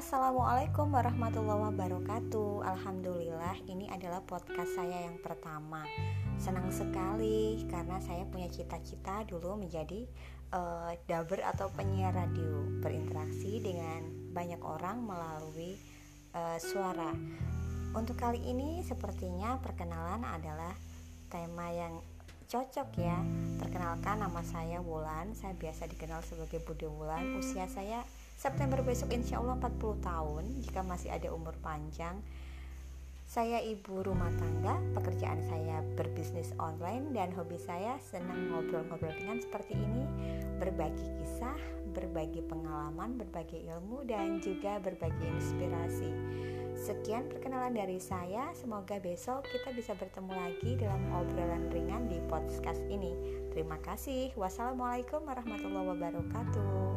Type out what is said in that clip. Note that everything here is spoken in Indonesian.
Assalamualaikum warahmatullahi wabarakatuh. Alhamdulillah ini adalah podcast saya yang pertama. Senang sekali karena saya punya cita-cita dulu menjadi uh, atau penyiar radio Berinteraksi dengan banyak orang melalui uh, suara. Untuk kali ini sepertinya perkenalan adalah tema yang cocok ya. Perkenalkan nama saya Wulan. Saya biasa dikenal sebagai Bude Wulan. Usia saya September besok insya Allah 40 tahun jika masih ada umur panjang saya ibu rumah tangga, pekerjaan saya berbisnis online dan hobi saya senang ngobrol-ngobrol dengan seperti ini, berbagi kisah, berbagi pengalaman, berbagi ilmu dan juga berbagi inspirasi. Sekian perkenalan dari saya, semoga besok kita bisa bertemu lagi dalam obrolan ringan di podcast ini. Terima kasih. Wassalamualaikum warahmatullahi wabarakatuh.